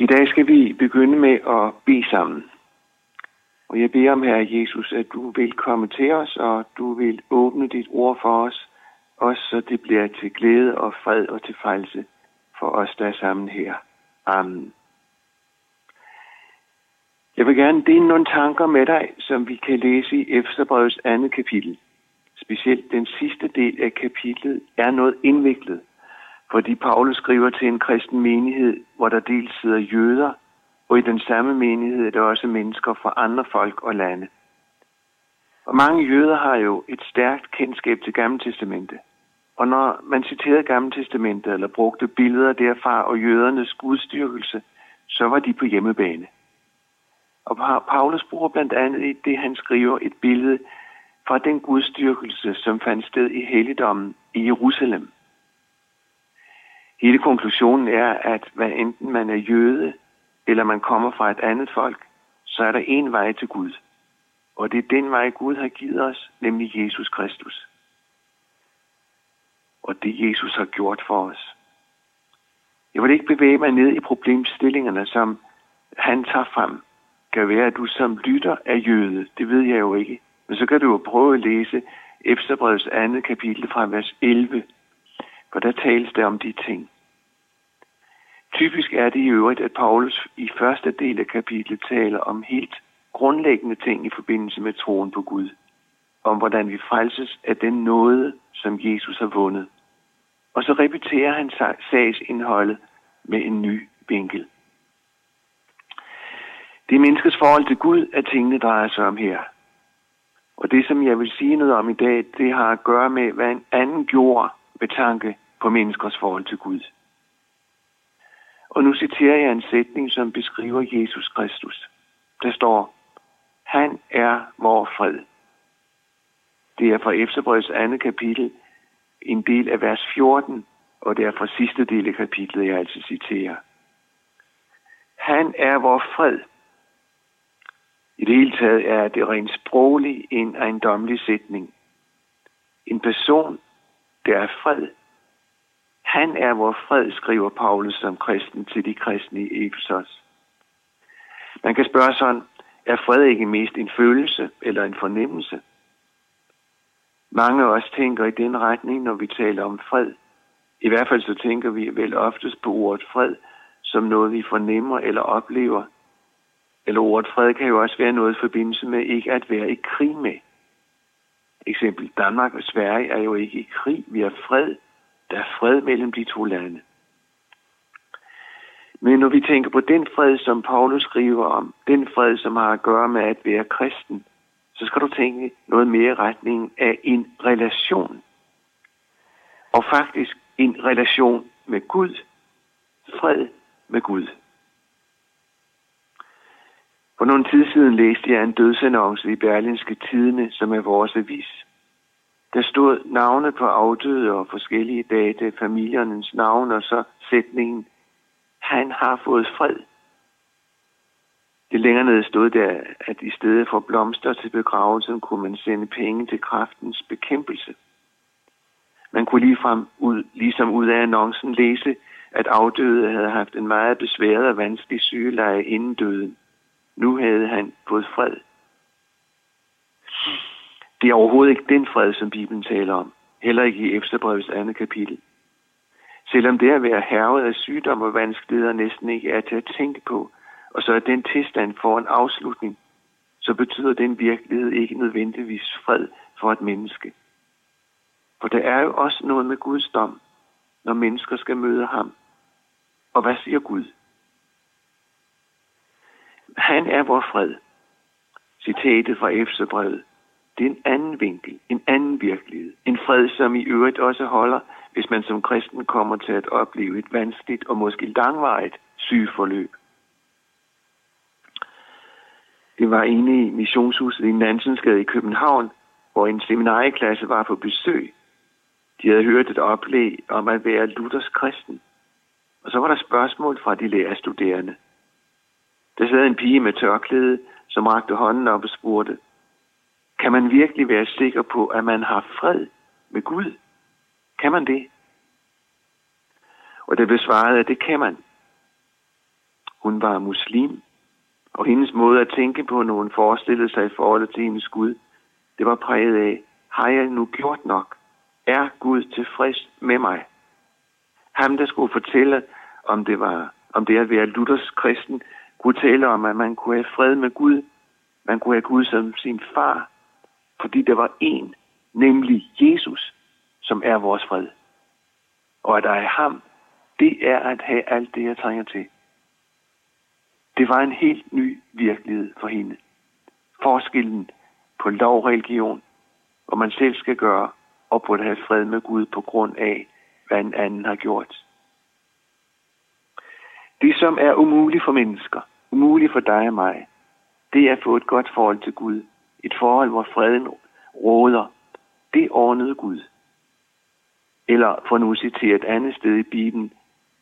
I dag skal vi begynde med at bede sammen. Og jeg beder om, Herre Jesus, at du vil komme til os, og du vil åbne dit ord for os, også så det bliver til glæde og fred og til frelse for os, der er sammen her. Amen. Jeg vil gerne dele nogle tanker med dig, som vi kan læse i Efterbrevets andet kapitel. Specielt den sidste del af kapitlet er noget indviklet, fordi Paulus skriver til en kristen menighed, hvor der dels sidder jøder, og i den samme menighed er der også mennesker fra andre folk og lande. Og mange jøder har jo et stærkt kendskab til Gamle Testamente. Og når man citerede Gamle Testamentet eller brugte billeder derfra og jødernes gudstyrkelse, så var de på hjemmebane. Og Paulus bruger blandt andet i det, han skriver, et billede fra den gudstyrkelse, som fandt sted i helligdommen i Jerusalem. Hele konklusionen er, at hvad enten man er jøde, eller man kommer fra et andet folk, så er der en vej til Gud. Og det er den vej, Gud har givet os, nemlig Jesus Kristus. Og det Jesus har gjort for os. Jeg vil ikke bevæge mig ned i problemstillingerne, som han tager frem. Kan være, at du som lytter er jøde. Det ved jeg jo ikke. Men så kan du jo prøve at læse Efterbrevets andet kapitel fra vers 11. For der tales der om de ting. Typisk er det i øvrigt, at Paulus i første del af kapitlet taler om helt grundlæggende ting i forbindelse med troen på Gud. Om hvordan vi frelses af den nåde, som Jesus har vundet. Og så repeterer han sagsindholdet med en ny vinkel. Det er menneskets forhold til Gud, at tingene drejer sig om her. Og det, som jeg vil sige noget om i dag, det har at gøre med, hvad en anden gjorde med tanke på menneskers forhold til Gud. Og nu citerer jeg en sætning, som beskriver Jesus Kristus. Der står, han er vor fred. Det er fra Efterbrøds andet kapitel, en del af vers 14, og det er fra sidste del af kapitlet, jeg altså citerer. Han er vor fred. I det hele taget er det rent sprogligt en ejendommelig sætning. En person, der er fred, han er vor fred, skriver Paulus som kristen til de kristne i Efesos. Man kan spørge sådan, er fred ikke mest en følelse eller en fornemmelse? Mange af os tænker i den retning, når vi taler om fred. I hvert fald så tænker vi vel oftest på ordet fred, som noget vi fornemmer eller oplever. Eller ordet fred kan jo også være noget i forbindelse med ikke at være i krig med. Eksempel Danmark og Sverige er jo ikke i krig, vi er fred der er fred mellem de to lande. Men når vi tænker på den fred, som Paulus skriver om, den fred, som har at gøre med at være kristen, så skal du tænke noget mere i retning af en relation. Og faktisk en relation med Gud. Fred med Gud. For nogle tid siden læste jeg en dødsannonce i Berlinske Tidene, som er vores avis. Der stod navne på afdøde og forskellige dage, familiernes navn, og så sætningen, han har fået fred. Det længere nede stod der, at i stedet for blomster til begravelsen, kunne man sende penge til kraftens bekæmpelse. Man kunne ligefrem ud, ligesom ud af annoncen læse, at afdøde havde haft en meget besværet og vanskelig sygeleje inden døden. Nu havde han fået fred. Det er overhovedet ikke den fred, som Bibelen taler om. Heller ikke i Efterbrevets andet kapitel. Selvom det at være hervet af sygdom og vanskeligheder næsten ikke er til at tænke på, og så er den tilstand for en afslutning, så betyder den virkelighed ikke nødvendigvis fred for et menneske. For der er jo også noget med Guds dom, når mennesker skal møde ham. Og hvad siger Gud? Han er vor fred. Citatet fra Efterbrevet det er en anden vinkel, en anden virkelighed. En fred, som i øvrigt også holder, hvis man som kristen kommer til at opleve et vanskeligt og måske langvarigt sygeforløb. Det var inde i missionshuset i Nansensgade i København, hvor en seminarieklasse var på besøg. De havde hørt et oplæg om at være Luthers kristen. Og så var der spørgsmål fra de lærerstuderende. Der sad en pige med tørklæde, som rakte hånden op og spurgte, kan man virkelig være sikker på, at man har fred med Gud? Kan man det? Og det blev svaret, at det kan man. Hun var muslim, og hendes måde at tænke på, når hun forestillede sig i forhold til hendes Gud, det var præget af, har jeg nu gjort nok? Er Gud tilfreds med mig? Ham, der skulle fortælle, om det var om det at være Luthers kristen, kunne tale om, at man kunne have fred med Gud. Man kunne have Gud som sin far, fordi der var en, nemlig Jesus, som er vores fred. Og at der er ham, det er at have alt det, jeg trænger til. Det var en helt ny virkelighed for hende. Forskellen på lovreligion, hvor man selv skal gøre, og på at have fred med Gud på grund af, hvad en anden har gjort. Det, som er umuligt for mennesker, umuligt for dig og mig, det er at få et godt forhold til Gud. Et forhold, hvor freden råder. Det ordnede Gud. Eller for nu at citere et andet sted i Bibelen,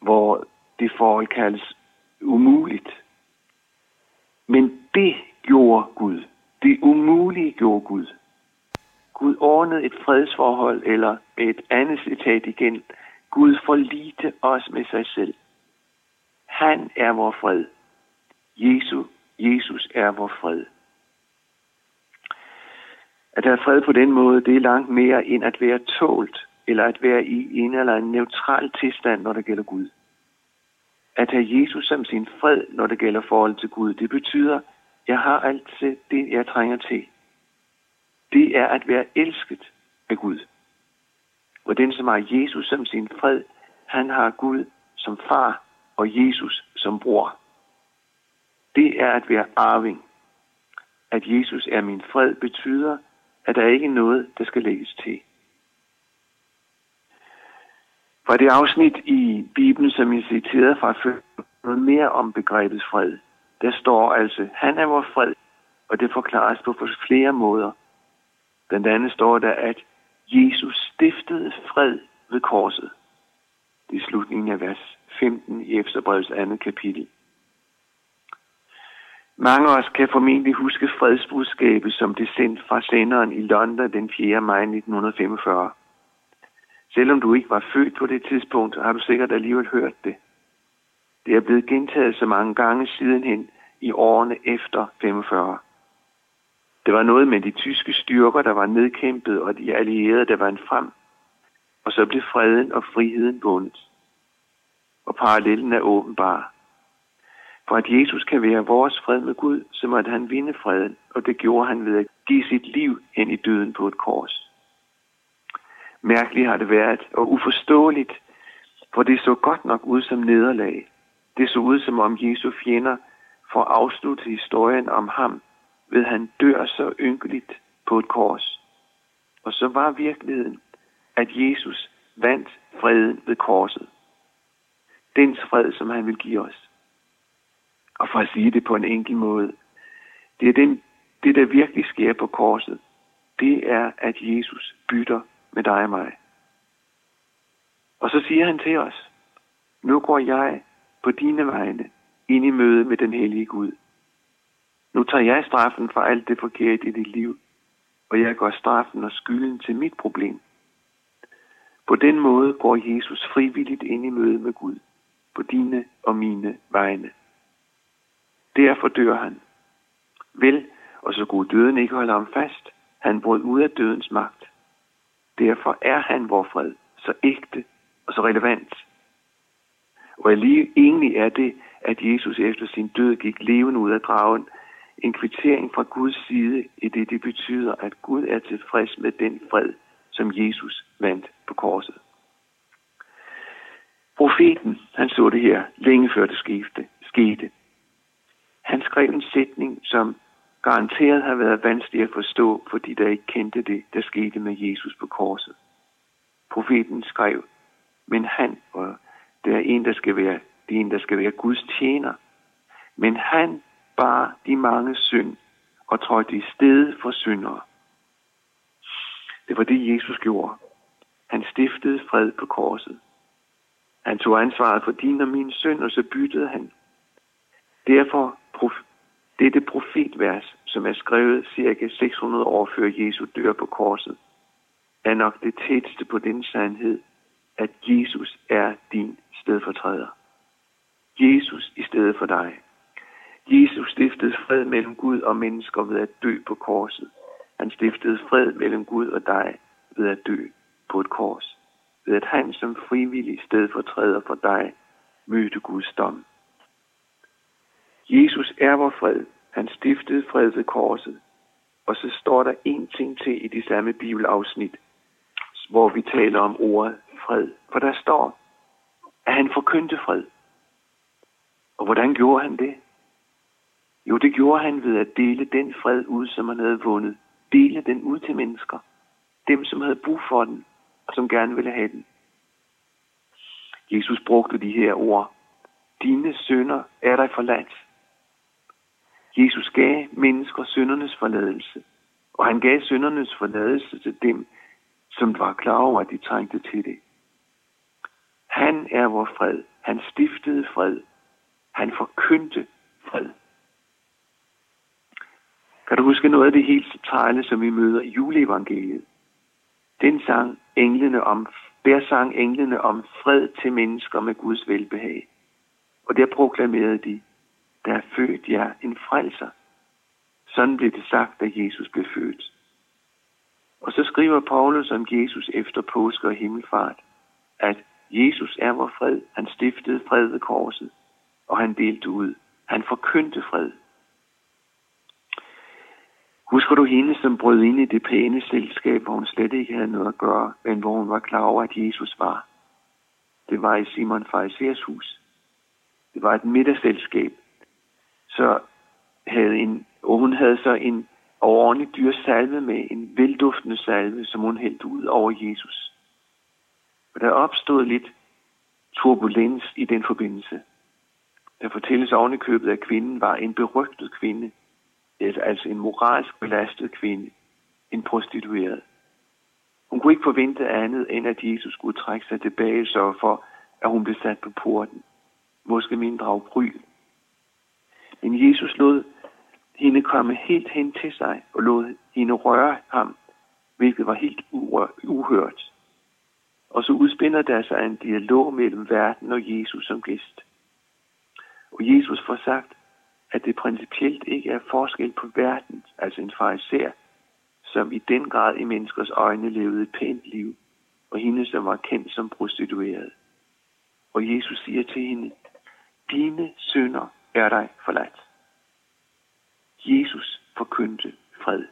hvor det forhold kaldes umuligt. Men det gjorde Gud. Det umulige gjorde Gud. Gud ordnede et fredsforhold, eller et andet citat igen. Gud forlite os med sig selv. Han er vor fred. Jesus, Jesus er vor fred. At have fred på den måde, det er langt mere end at være tålt, eller at være i en eller anden neutral tilstand, når det gælder Gud. At have Jesus som sin fred, når det gælder forhold til Gud, det betyder, jeg har alt det, jeg trænger til. Det er at være elsket af Gud. Og den, som har Jesus som sin fred, han har Gud som far og Jesus som bror. Det er at være arving. At Jesus er min fred betyder, at der ikke er noget, der skal lægges til. Fra det afsnit i Bibelen, som jeg citerede fra før, noget mere om begrebet fred. Der står altså, han er vores fred, og det forklares på flere måder. Blandt andet står der, at Jesus stiftede fred ved korset. Det er slutningen af vers 15 i Efterbrevets andet kapitel. Mange af os kan formentlig huske fredsbudskabet, som det sendt fra senderen i London den 4. maj 1945. Selvom du ikke var født på det tidspunkt, har du sikkert alligevel hørt det. Det er blevet gentaget så mange gange sidenhen i årene efter 45. Det var noget med de tyske styrker, der var nedkæmpet, og de allierede, der var en frem. Og så blev freden og friheden bundet og parallellen er åbenbar. For at Jesus kan være vores fred med Gud, så måtte han vinde freden, og det gjorde han ved at give sit liv hen i døden på et kors. Mærkeligt har det været, og uforståeligt, for det så godt nok ud som nederlag. Det så ud som om Jesu fjender får afsluttet historien om ham, ved han dør så ynkeligt på et kors. Og så var virkeligheden, at Jesus vandt freden ved korset Den fred, som han vil give os. Og for at sige det på en enkel måde, det er den, det, der virkelig sker på korset, det er, at Jesus bytter med dig og mig. Og så siger han til os, nu går jeg på dine vegne ind i møde med den hellige Gud. Nu tager jeg straffen for alt det forkerte i dit liv, og jeg går straffen og skylden til mit problem. På den måde går Jesus frivilligt ind i møde med Gud på dine og mine vegne. Derfor dør han. Vel, og så kunne døden ikke holde ham fast. Han brød ud af dødens magt. Derfor er han vor fred, så ægte og så relevant. Og lige egentlig er det, at Jesus efter sin død gik levende ud af dragen, en kvittering fra Guds side, i det det betyder, at Gud er tilfreds med den fred, som Jesus vandt på korset. Profeten, han så det her længe før det skete. skete. Han skrev en sætning, som garanteret har været vanskelig at forstå, fordi der ikke kendte det, der skete med Jesus på korset. Profeten skrev, men han, og det er en, der skal være, det er en, der skal være Guds tjener, men han bar de mange synd og trådte i stedet for syndere. Det var det, Jesus gjorde. Han stiftede fred på korset. Han tog ansvaret for din og min synd, og så byttede han. Derfor, prof- dette profetvers, som er skrevet cirka 600 år før Jesu dør på korset, er nok det tætteste på den sandhed, at Jesus er din stedfortræder. Jesus i stedet for dig. Jesus stiftede fred mellem Gud og mennesker ved at dø på korset. Han stiftede fred mellem Gud og dig ved at dø på et kors. Ved at han som frivillig stedfortræder for dig mødte Guds dom. Jesus er vor fred. Han stiftede fred ved korset. Og så står der en ting til i de samme bibelafsnit, hvor vi taler om ordet fred. For der står, at han forkyndte fred. Og hvordan gjorde han det? Jo, det gjorde han ved at dele den fred ud, som han havde vundet. Dele den ud til mennesker. Dem, som havde brug for den, og som gerne ville have den. Jesus brugte de her ord. Dine sønder er dig forladt. Jesus gav mennesker søndernes forladelse, og han gav søndernes forladelse til dem, som var klar over, at de trængte til det. Han er vor fred. Han stiftede fred. Han forkyndte fred. Kan du huske noget af det helt centrale, som vi møder i juleevangeliet? Den sang englene om, der sang englene om fred til mennesker med Guds velbehag. Og der proklamerede de, der er født jer en frelser. Sådan blev det sagt, da Jesus blev født. Og så skriver Paulus om Jesus efter påske og himmelfart, at Jesus er vor fred. Han stiftede fred ved korset, og han delte ud. Han forkyndte fred. Husker du hende, som brød ind i det pæne selskab, hvor hun slet ikke havde noget at gøre, men hvor hun var klar over, at Jesus var? Det var i Simon Farisæers hus. Det var et middagsselskab. Så havde en, og hun havde så en overordentlig dyr salve med, en velduftende salve, som hun hældte ud over Jesus. Og der opstod lidt turbulens i den forbindelse. Der fortælles oven i købet, at kvinden var en berygtet kvinde, altså en moralsk belastet kvinde, en prostitueret. Hun kunne ikke forvente andet, end at Jesus skulle trække sig tilbage, så for, at hun blev sat på porten. Måske mindre af bryl. Men Jesus lod hende komme helt hen til sig og lod hende røre ham, hvilket var helt uhørt. Og så udspinder der sig en dialog mellem verden og Jesus som gæst. Og Jesus får sagt, at det principielt ikke er forskel på verden, altså en fariser, som i den grad i menneskers øjne levede et pænt liv, og hende, som var kendt som prostitueret. Og Jesus siger til hende, dine sønder er dig forladt. Jesus forkyndte fred.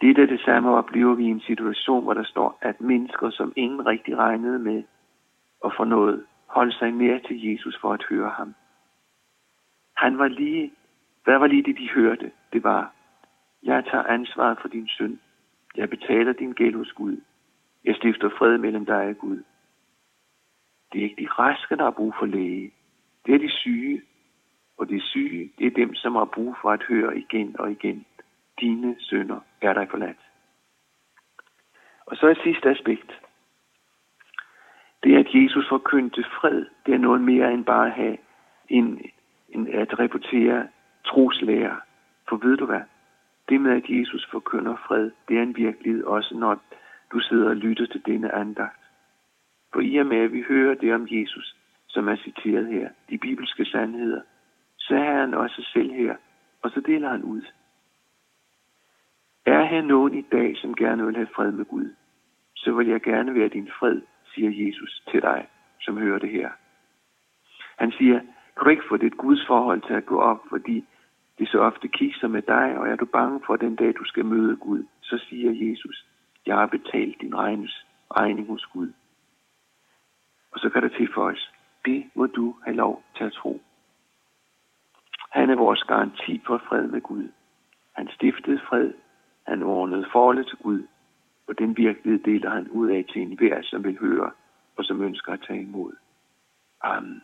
Det er det samme oplever vi i en situation, hvor der står, at mennesker, som ingen rigtig regnede med og for noget, holdt sig mere til Jesus for at høre ham. Han var lige, hvad var lige det, de hørte? Det var, jeg tager ansvaret for din synd. Jeg betaler din gæld hos Gud. Jeg stifter fred mellem dig og Gud. Det er ikke de raske, der har brug for læge. Det er de syge. Og de syge, det er dem, som har brug for at høre igen og igen. Dine sønder er dig forladt. Og så et sidste aspekt. Det at Jesus forkyndte fred. Det er noget mere end bare at have en, end at reputere troslærer. For ved du hvad? Det med, at Jesus forkynder fred, det er en virkelighed også, når du sidder og lytter til denne andagt. For i og med, at vi hører det om Jesus, som er citeret her, de bibelske sandheder, så er han også selv her, og så deler han ud. Er her nogen i dag, som gerne vil have fred med Gud, så vil jeg gerne være din fred, siger Jesus til dig, som hører det her. Han siger, kan du ikke få dit Guds forhold til at gå op, fordi det så ofte kigger med dig, og er du bange for den dag, du skal møde Gud, så siger Jesus, jeg har betalt din regnes, regning hos Gud. Og så kan der tilføjes, det må du have lov til at tro. Han er vores garanti for fred med Gud. Han stiftede fred. Han ordnede forholdet til Gud. Og den virkelighed deler han ud af til enhver, som vil høre og som ønsker at tage imod. Amen.